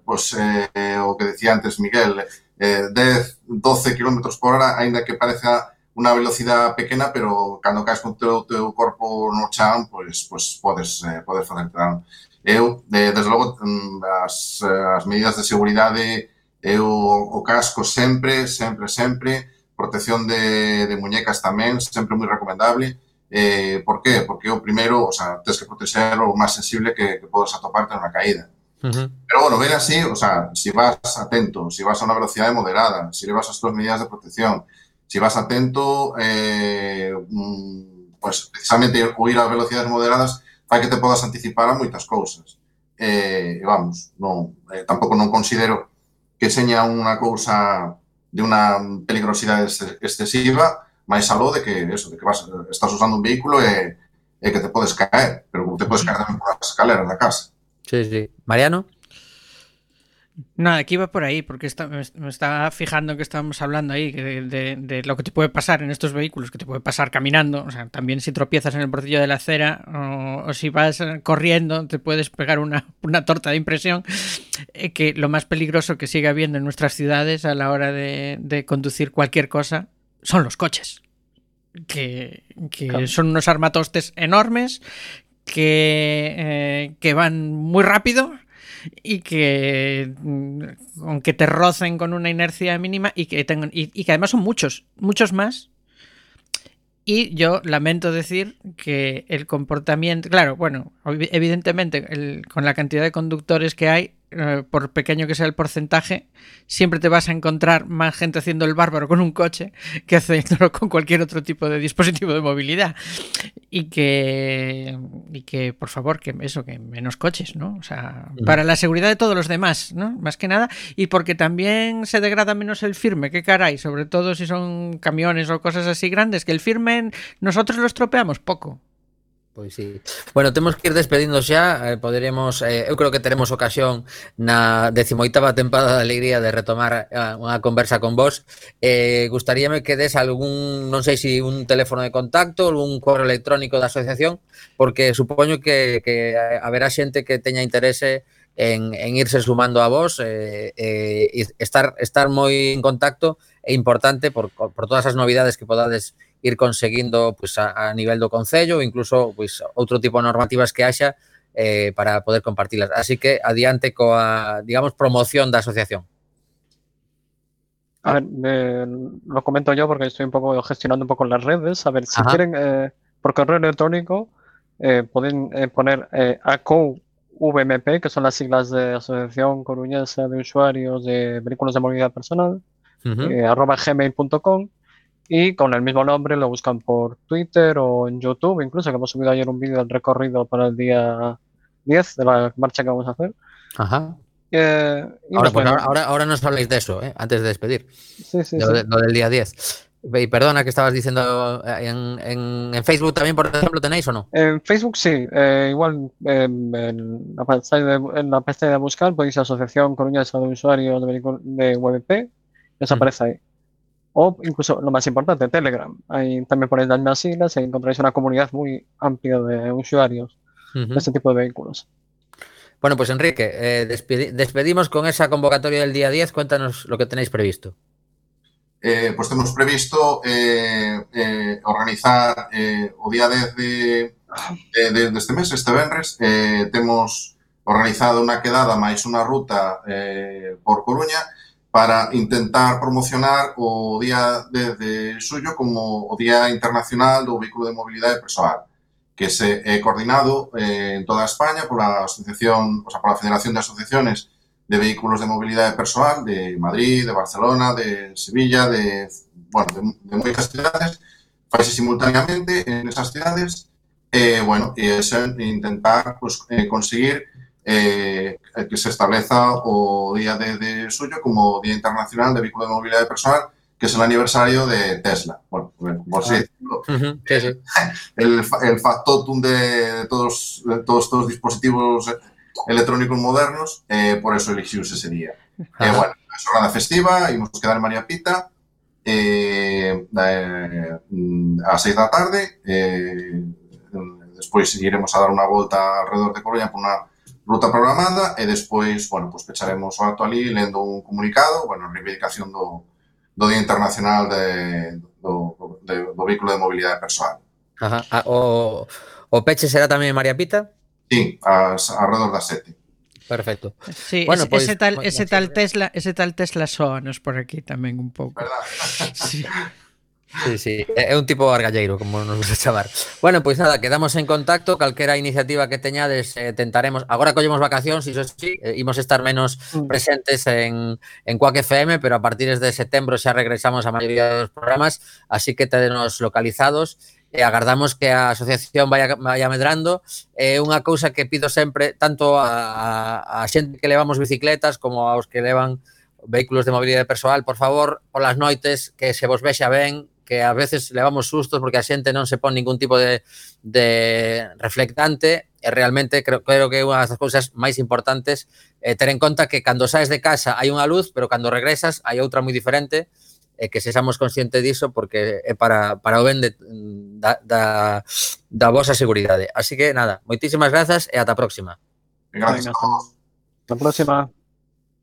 pois eh, o que decía antes Miguel, eh, 10, 12 km por hora, aínda que pareza unha velocidade pequena, pero cando caes con teu, teu corpo no chan, pois, pois podes, eh, podes facer dano. Eu, eh, desde logo, mm, as, eh, as medidas de seguridade, eu o casco sempre, sempre, sempre, protección de, de muñecas tamén, sempre moi recomendable. Eh, por qué? Porque o primeiro, o sea, tens que proteger o máis sensible que, que podes atoparte nunha caída. Pero bueno, ven así, o sea, si vas atento, si vas a una velocidad moderada, si le vas a estas medidas de protección, si vas atento, eh, mm, pues precisamente huir a velocidades moderadas para que te podas anticipar a moitas cousas. Eh, vamos, non, eh, tampouco non considero que seña unha cousa de unha peligrosidade excesiva, máis aló de que eso, de que vas, estás usando un vehículo e, e que te podes caer, pero te podes caer tamén por as escaleras da casa. Sí, sí. Mariano. Nada, que iba por ahí, porque está- me, estaba fijando que estábamos hablando ahí de, de- de lo que te puede pasar en estos vehículos, que te puede pasar caminando, o sea, también si tropiezas en el bordillo de la acera o, o si vas eh, corriendo te puedes pegar una, una torta de impresión, eh, que lo más peligroso que sigue habiendo en nuestras ciudades a la hora de, de conducir cualquier cosa son los coches, que, que Claro. son unos armatostes enormes que, eh, que van muy rápido y que mm, aunque te rocen con una inercia mínima y que tengan y, que además son muchos, muchos más. Y yo lamento decir que el comportamiento, claro, bueno, evi- evidentemente el- con la cantidad de conductores que hay, eh, por pequeño que sea el porcentaje, siempre te vas a encontrar más gente haciendo el bárbaro con un coche que haciéndolo con cualquier otro tipo de dispositivo de movilidad. Y que, y que por favor, que eso, que menos coches, ¿no? O sea, para la seguridad de todos los demás, ¿no? Más que nada. Y porque también se degrada menos el firme, qué caray, sobre todo si son camiones o cosas así grandes, que el firme nosotros lo estropeamos poco. Pois sí. Bueno, temos que ir despedindo xa, eh, poderemos eh, eu creo que teremos ocasión na 18ª tempada da Alegría de retomar eh, unha conversa con vos. Eh, gustaríame que des algún, non sei se si un teléfono de contacto, algún correo electrónico da asociación, porque supoño que que haberá xente que teña interese en, en irse sumando a vos eh, eh, estar estar moi en contacto é importante por, por todas as novidades que podades ir conseguindo pues, a, a nivel do Concello, incluso pues, outro tipo de normativas que haxa eh, para poder compartilas. Así que adiante coa, digamos, promoción da asociación. A ver, me- lo comento yo porque estoy un poco gestionando un poco las redes. A ver, si Ajá. quieren eh, por correo electrónico, eh, pueden eh, poner eh, ACOVMP, que son las siglas de Asociación Coruñesa de Usuarios de Vehículos de Movilidad Personal, Ujú. eh, arroba gmail.com y con el mismo nombre lo buscan por Twitter o en YouTube, incluso que hemos subido ayer un vídeo del recorrido para el día 10 de la marcha que vamos a hacer. Ajá. Eh, Ahora, pues ahora, ahora, ahora nos habláis de eso, ¿eh? antes de despedir. sí, sí, Lo, sí. de- lo del día 10. Y perdona que estabas diciendo, eh, en, en- en Facebook también, por ejemplo, tenéis o no? En Facebook sí, eh, igual em, en, la pestaña de, en la pestaña de buscar podéis Asociación Coruñesa de Usuarios de, Vehicu- de WebP, os Mm. aparece ahí. o incluso lo más importante, Telegram. Ahí también ponéis las mismas siglas y encontráis una comunidad muy amplia de usuarios uh -huh. de este tipo de vehículos. Bueno, pues Enrique, eh, despedi despedimos con esa convocatoria del día 10. Cuéntanos lo que tenéis previsto. Eh, pues temos previsto eh, eh, organizar eh, o día 10 eh, de, de, deste mes, este venres, eh, temos organizado unha quedada máis unha ruta eh, por Coruña para intentar promocionar o día de, de suyo como o Día Internacional do Vehículo de Mobilidade Persoal, que se é coordinado eh, en toda España pola Asociación, o sea, pola Federación de Asociaciones de vehículos de mobilidade persoal de Madrid, de Barcelona, de Sevilla, de, bueno, de, de moitas cidades, faise simultaneamente en esas cidades, e, bueno, e intentar pues, eh, conseguir eh, que se estableza o día de, de suyo como Día Internacional de Vehículo de Mobilidade Personal, que es el aniversario de Tesla. Bueno, por así decirlo, Ujú, Sí, sí. el, fa- el factotum de todos, de todos estos dispositivos electrónicos modernos, eh, por eso elixiuse ese día. Eh, bueno, é xornada festiva, imos quedar en María Pita, eh, eh, mm, ás seis da tarde, eh, despois iremos a dar unha volta alrededor de Coruña por unha ruta programada e despois, bueno, pues pecharemos o acto ali lendo un comunicado, bueno, reivindicación do, do Día Internacional de, do, de, do Vehículo de Mobilidade Persoal. Ajá. Ah, o, o peche será tamén María Pita? Sí, as, alrededor das sete. Perfecto. Sí, bueno, es, pues, ese tal ese tal eh. Tesla, ese tal Tesla sóanos por aquí tamén un pouco. ¿Verdad? Sí. Sí, sí, é un tipo argalleiro, como nos gusta chamar. Bueno, pois nada, quedamos en contacto, calquera iniciativa que teñades eh, tentaremos. Agora collemos vacacións, iso sí, eh, imos estar menos mm. presentes en en Quack FM, pero a partir de setembro xa regresamos a maioría dos programas, así que tedenos localizados e agardamos que a asociación vaya, vaya medrando. É eh, unha cousa que pido sempre tanto a, a, a xente que levamos bicicletas como aos que levan vehículos de mobilidade persoal, por favor, polas noites que se vos vexa ben, que a veces levamos sustos porque a xente non se pon ningún tipo de, de reflectante e realmente creo, creo que é unha das cousas máis importantes eh, ter en conta que cando saes de casa hai unha luz, pero cando regresas hai outra moi diferente e que sexamos conscientes diso porque é para, para o ben de, da, da, da vosa seguridade. Así que nada, moitísimas grazas e ata a próxima. Gracias. Ata a próxima.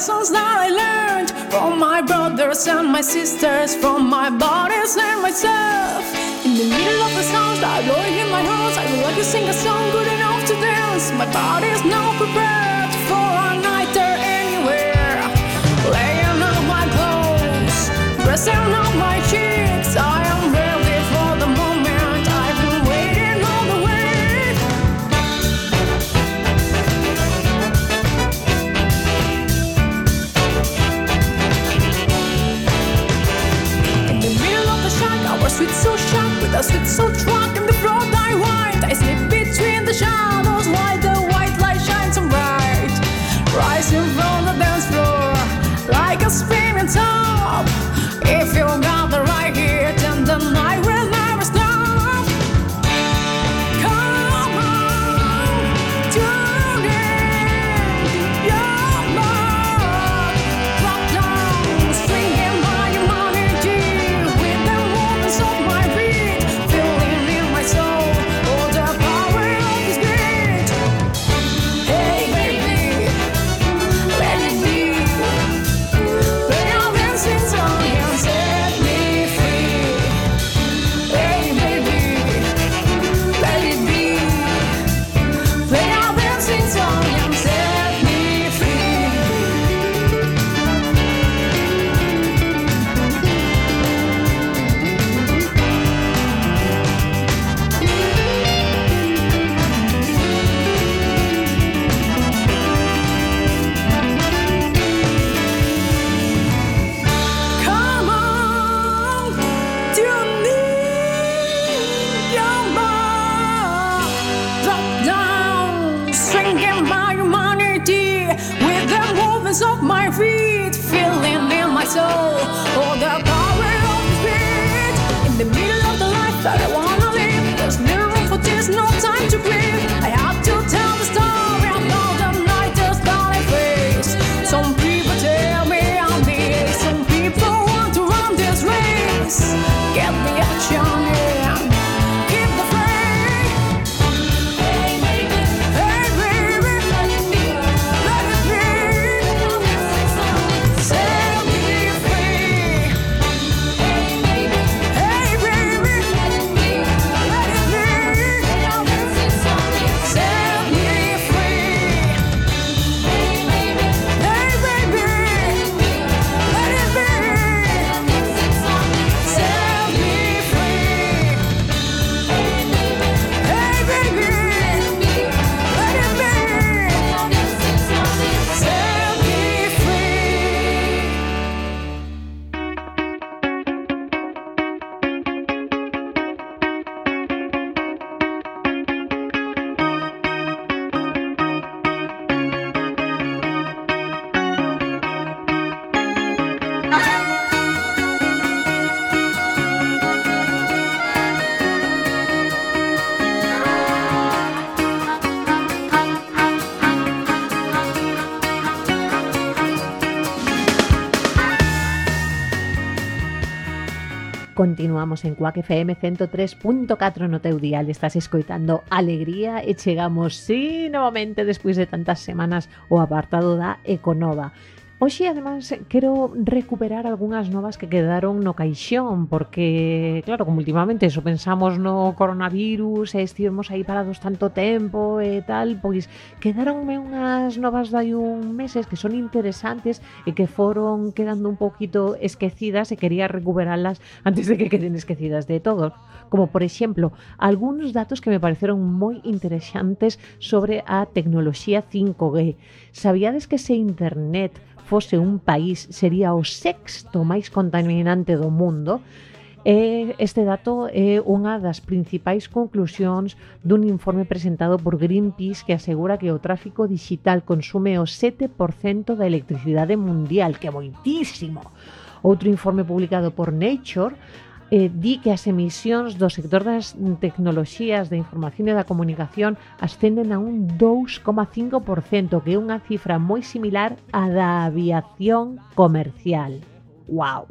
lessons that I learned from my brothers and my sisters, from my bodies and myself. In the middle of the sounds that are blowing in my nose, I would like to sing a song good enough to dance. My body is not prepared for a night there anywhere. Laying out my clothes, dressing up my cheeks. estamos en Cuac FM 103.4 no teu dial, estás escoitando Alegría e chegamos, sí, novamente despois de tantas semanas o apartado da Econova. Oxe, además, quero recuperar algunhas novas que quedaron no caixón, porque, claro, como últimamente eso pensamos no coronavirus, e estivemos aí parados tanto tempo e tal, pois quedaronme unhas novas dai un meses que son interesantes e que foron quedando un poquito esquecidas e quería recuperalas antes de que queden esquecidas de todo. Como, por exemplo, algúns datos que me pareceron moi interesantes sobre a tecnoloxía 5G. Sabíades que se internet fose un país sería o sexto máis contaminante do mundo, E este dato é unha das principais conclusións dun informe presentado por Greenpeace que asegura que o tráfico digital consume o 7% da electricidade mundial, que é moitísimo. Outro informe publicado por Nature eh, di que as emisións do sector das tecnoloxías de información e da comunicación ascenden a un 2,5%, que é unha cifra moi similar á da aviación comercial. Wow.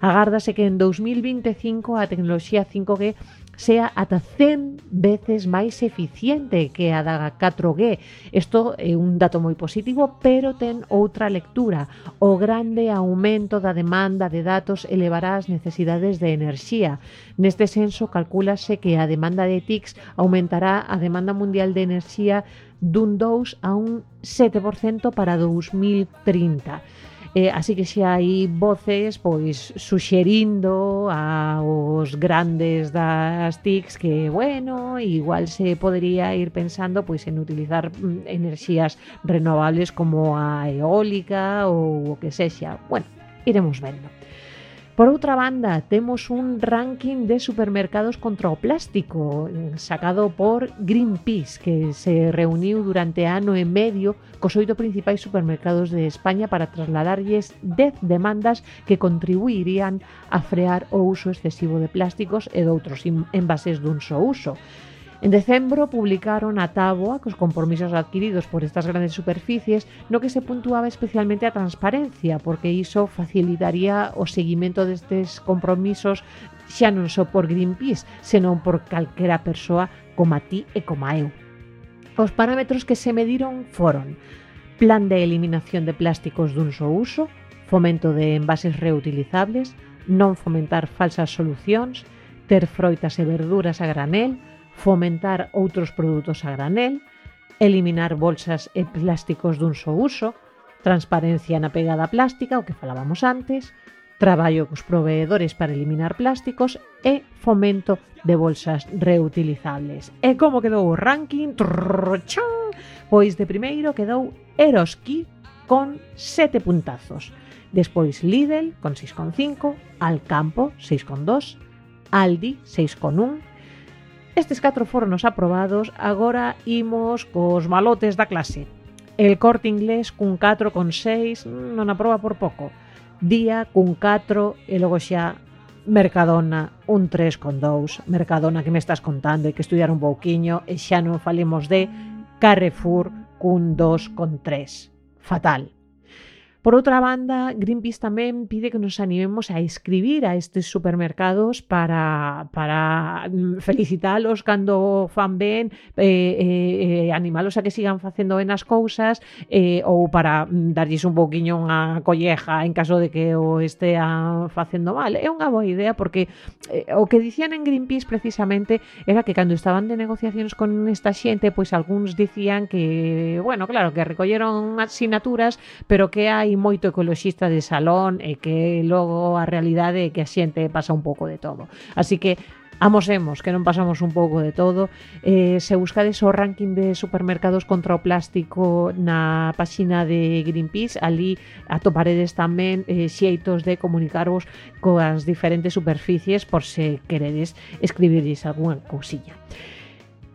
Agárdase que en 2025 a tecnoloxía 5G sea ata 100 veces máis eficiente que a da 4G. Isto é un dato moi positivo, pero ten outra lectura. O grande aumento da demanda de datos elevará as necesidades de enerxía. Neste senso, calculase que a demanda de TICs aumentará a demanda mundial de enerxía dun 2 a un 7% para 2030 eh, así que se hai voces pois suxerindo aos grandes das TICs que, bueno, igual se podería ir pensando pois en utilizar mm, enerxías renovables como a eólica ou o que sexa. Bueno, iremos vendo. Por outra banda, temos un ranking de supermercados contra o plástico eh, sacado por Greenpeace que se reuniu durante ano e medio cos oito principais supermercados de España para trasladarlles 10 demandas que contribuirían a frear o uso excesivo de plásticos e doutros envases dun só uso. En decembro publicaron a táboa cos compromisos adquiridos por estas grandes superficies no que se puntuaba especialmente a transparencia, porque iso facilitaría o seguimento destes compromisos xa non só por Greenpeace, senón por calquera persoa como a ti e como a eu. Os parámetros que se mediron foron plan de eliminación de plásticos dun só uso, fomento de envases reutilizables, non fomentar falsas solucións, ter froitas e verduras a granel, fomentar outros produtos a granel, eliminar bolsas e plásticos dun só uso, transparencia na pegada plástica, o que falábamos antes, traballo cos proveedores para eliminar plásticos e fomento de bolsas reutilizables. E como quedou o ranking? Trrrrrchon! Pois de primeiro quedou Eroski con 7 puntazos. Despois Lidl con 6,5, Alcampo 6,2, Aldi 6,1, Estes catro foron os aprobados, agora imos cos malotes da clase. El corte inglés cun 4,6 non aproba por pouco. Día cun 4 e logo xa Mercadona un 3,2. Mercadona que me estás contando e que estudiar un pouquiño e xa non falemos de Carrefour cun 2,3. Fatal. Por outra banda, Greenpeace tamén pide que nos animemos a escribir a estes supermercados para, para mm, felicitalos cando fan ben, eh, eh, eh, animalos a que sigan facendo ben as cousas, eh, ou para mm, darlles un pouquiño unha colleja en caso de que o estea facendo mal. É unha boa idea porque eh, o que dicían en Greenpeace precisamente era que cando estaban de negociacións con esta xente, pois algúns dicían que, bueno, claro, que recolleron asignaturas, pero que hai hai moito ecoloxista de salón e que logo a realidade é que a xente pasa un pouco de todo. Así que amosemos que non pasamos un pouco de todo eh, se buscades o ranking de supermercados contra o plástico na páxina de Greenpeace ali atoparedes tamén eh, xeitos de comunicarvos coas diferentes superficies por se queredes escribirlles algunha cosilla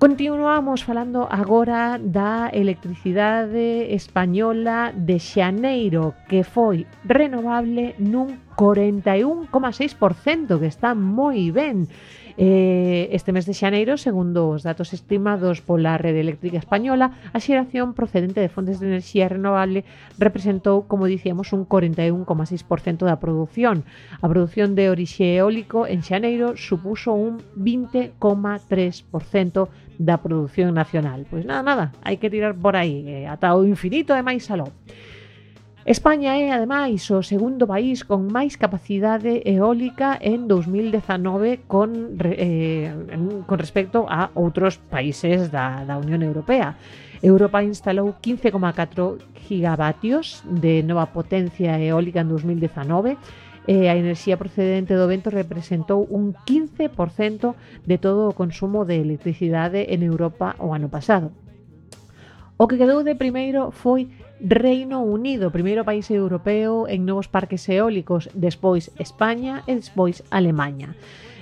Continuamos falando agora da electricidade española de Xaneiro, que foi renovable nun 41,6%, que está moi ben. Eh, este mes de xaneiro, segundo os datos estimados pola Rede Eléctrica Española, a xeración procedente de fontes de enerxía renovable representou, como dicíamos, un 41,6% da produción. A produción de orixe eólico en xaneiro supuso un 20,3% da produción nacional. Pois nada, nada, hai que tirar por aí, eh, ata o infinito e máis aló. España é, ademais, o segundo país con máis capacidade eólica en 2019 con, eh, con respecto a outros países da, da Unión Europea. Europa instalou 15,4 gigavatios de nova potencia eólica en 2019 eh, a enerxía procedente do vento representou un 15% de todo o consumo de electricidade en Europa o ano pasado. O que quedou de primeiro foi Reino Unido, primeiro país europeo en novos parques eólicos, despois España e despois Alemanha.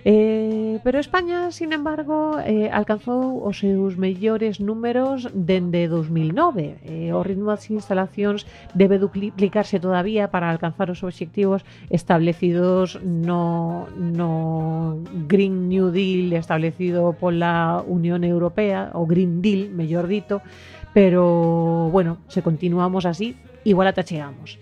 Eh, pero España, sin embargo, eh, alcanzou os seus mellores números dende 2009. Eh, o ritmo das instalacións debe duplicarse todavía para alcanzar os obxectivos establecidos no, no Green New Deal establecido pola Unión Europea, o Green Deal, mellor dito, pero, bueno, se continuamos así, igual ata chegamos.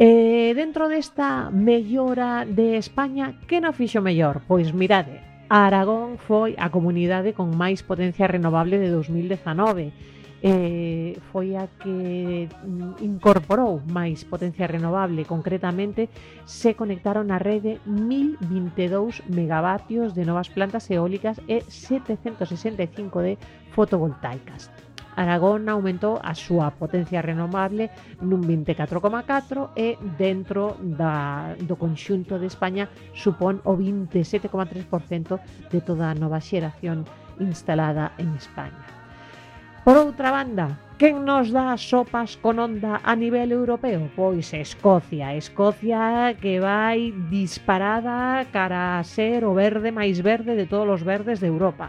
E dentro desta mellora de España, que non fixo mellor? Pois mirade, Aragón foi a comunidade con máis potencia renovable de 2019. Eh, foi a que mm, incorporou máis potencia renovable. Concretamente, se conectaron á rede 1022 megavatios de novas plantas eólicas e 765 de fotovoltaicas. Aragón aumentou a súa potencia renovable nun 24,4 e dentro da, do conxunto de España supón o 27,3% de toda a nova xeración instalada en España. Por outra banda, Quen nos dá sopas con onda a nivel europeo? Pois Escocia, Escocia que vai disparada cara a ser o verde máis verde de todos os verdes de Europa.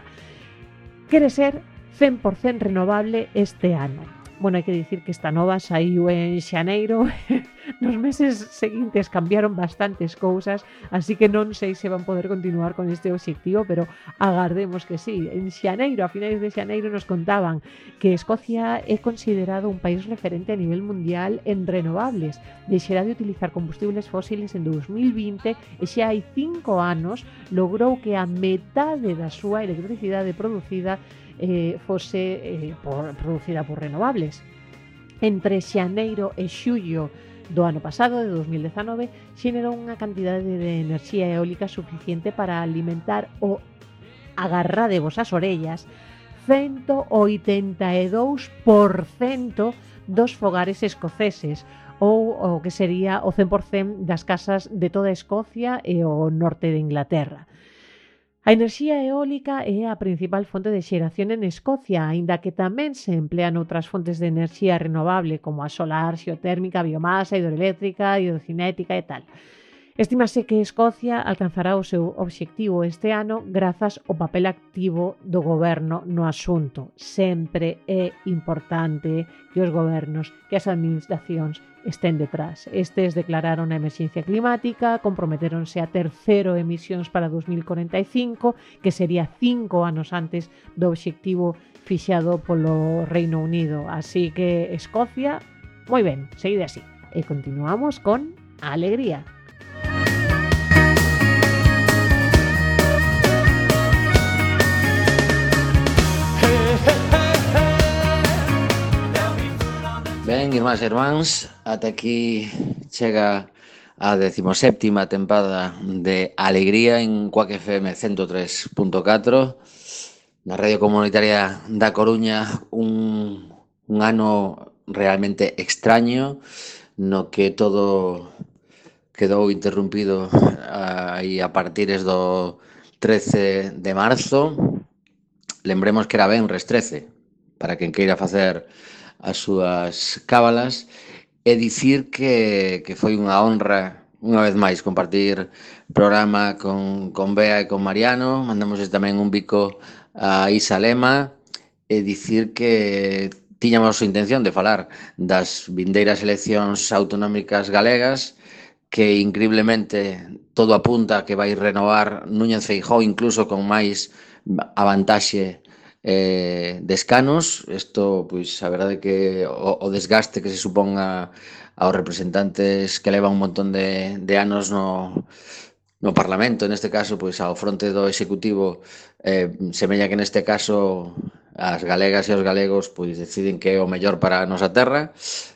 Quere ser 100% renovable este ano. Bueno, hai que dicir que esta nova saiu en Xaneiro. Nos meses seguintes cambiaron bastantes cousas, así que non sei se van poder continuar con este obxectivo, pero agardemos que sí. En Xaneiro, a finais de Xaneiro, nos contaban que Escocia é considerado un país referente a nivel mundial en renovables. Deixerá de utilizar combustibles fósiles en 2020 e xa hai cinco anos logrou que a metade da súa electricidade producida eh, fose eh, por, producida por renovables. Entre xaneiro e xullo do ano pasado, de 2019, xenerou unha cantidade de enerxía eólica suficiente para alimentar o agarradevos as orellas 182% dos fogares escoceses ou o que sería o 100% das casas de toda Escocia e o norte de Inglaterra. A enerxía eólica é a principal fonte de xeración en Escocia, aínda que tamén se emplean outras fontes de enerxía renovable como a solar, xeotérmica, biomasa, hidroeléctrica, hidrocinética e tal. Estímase que Escocia alcanzará o seu obxectivo este ano grazas ao papel activo do goberno no asunto. Sempre é importante que os gobernos, que as administracións estén detrás. Estes declararon a emerxencia climática, comprometeronse a ter cero emisións para 2045, que sería cinco anos antes do obxectivo fixado polo Reino Unido. Así que Escocia, moi ben, seguide así. E continuamos con a alegría. Ben, irmás e irmáns, ata aquí chega a 17ª tempada de Alegría en Cuac FM 103.4 na Radio Comunitaria da Coruña un, un ano realmente extraño no que todo quedou interrumpido ah, aí a partires do 13 de marzo. Lembremos que era Benres 13 para quen queira facer as súas cábalas e dicir que, que foi unha honra unha vez máis compartir programa con, con Bea e con Mariano. Mandamos tamén un bico a Isa Lema e dicir que tiñamos a intención de falar das vindeiras eleccións autonómicas galegas que increíblemente todo apunta que vai renovar Núñez Feijóo incluso con máis avantaxe vantaxe eh, de escanos. Isto, pois, a verdade que o, o desgaste que se suponga a, aos representantes que levan un montón de, de anos no, no Parlamento, neste caso, pois ao fronte do Executivo, eh, semella que neste caso as galegas e os galegos pois deciden que é o mellor para a nosa terra.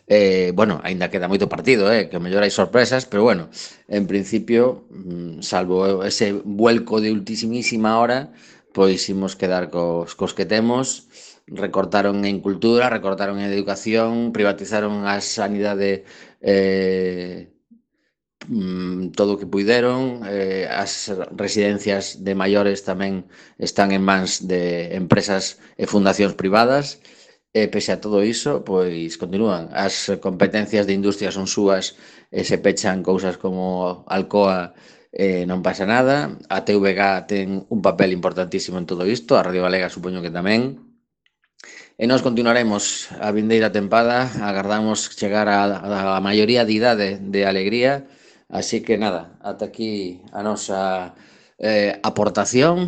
Eh, bueno, aínda queda moito partido, eh, que o mellor hai sorpresas, pero bueno, en principio, mm, salvo ese vuelco de ultimísima hora, pois imos quedar cos, cos que temos. Recortaron en cultura, recortaron en educación, privatizaron a sanidade eh, mm, todo o que puideron, eh, as residencias de maiores tamén están en mans de empresas e fundacións privadas, e pese a todo iso, pois continúan. As competencias de industria son súas e se pechan cousas como Alcoa, eh, non pasa nada. A TVG ten un papel importantísimo en todo isto, a Radio Galega supoño que tamén. E nós continuaremos a vindeira tempada, agardamos chegar a, a maioría de idade de alegría, así que nada, ata aquí a nosa eh, aportación,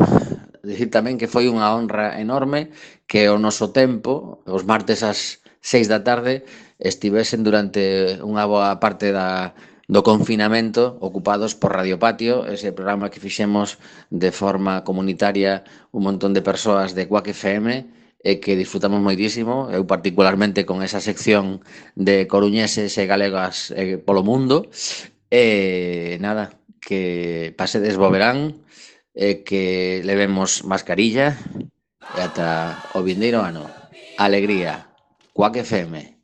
dicir tamén que foi unha honra enorme que o noso tempo, os martes ás seis da tarde, estivesen durante unha boa parte da, do confinamento ocupados por Radio Patio, ese programa que fixemos de forma comunitaria un montón de persoas de Quack FM e que disfrutamos moitísimo, eu particularmente con esa sección de coruñeses e galegas eh, polo mundo. E nada, que pasedes boberán, e que levemos mascarilla e ata o vindeiro ano. Alegría, Quack FM.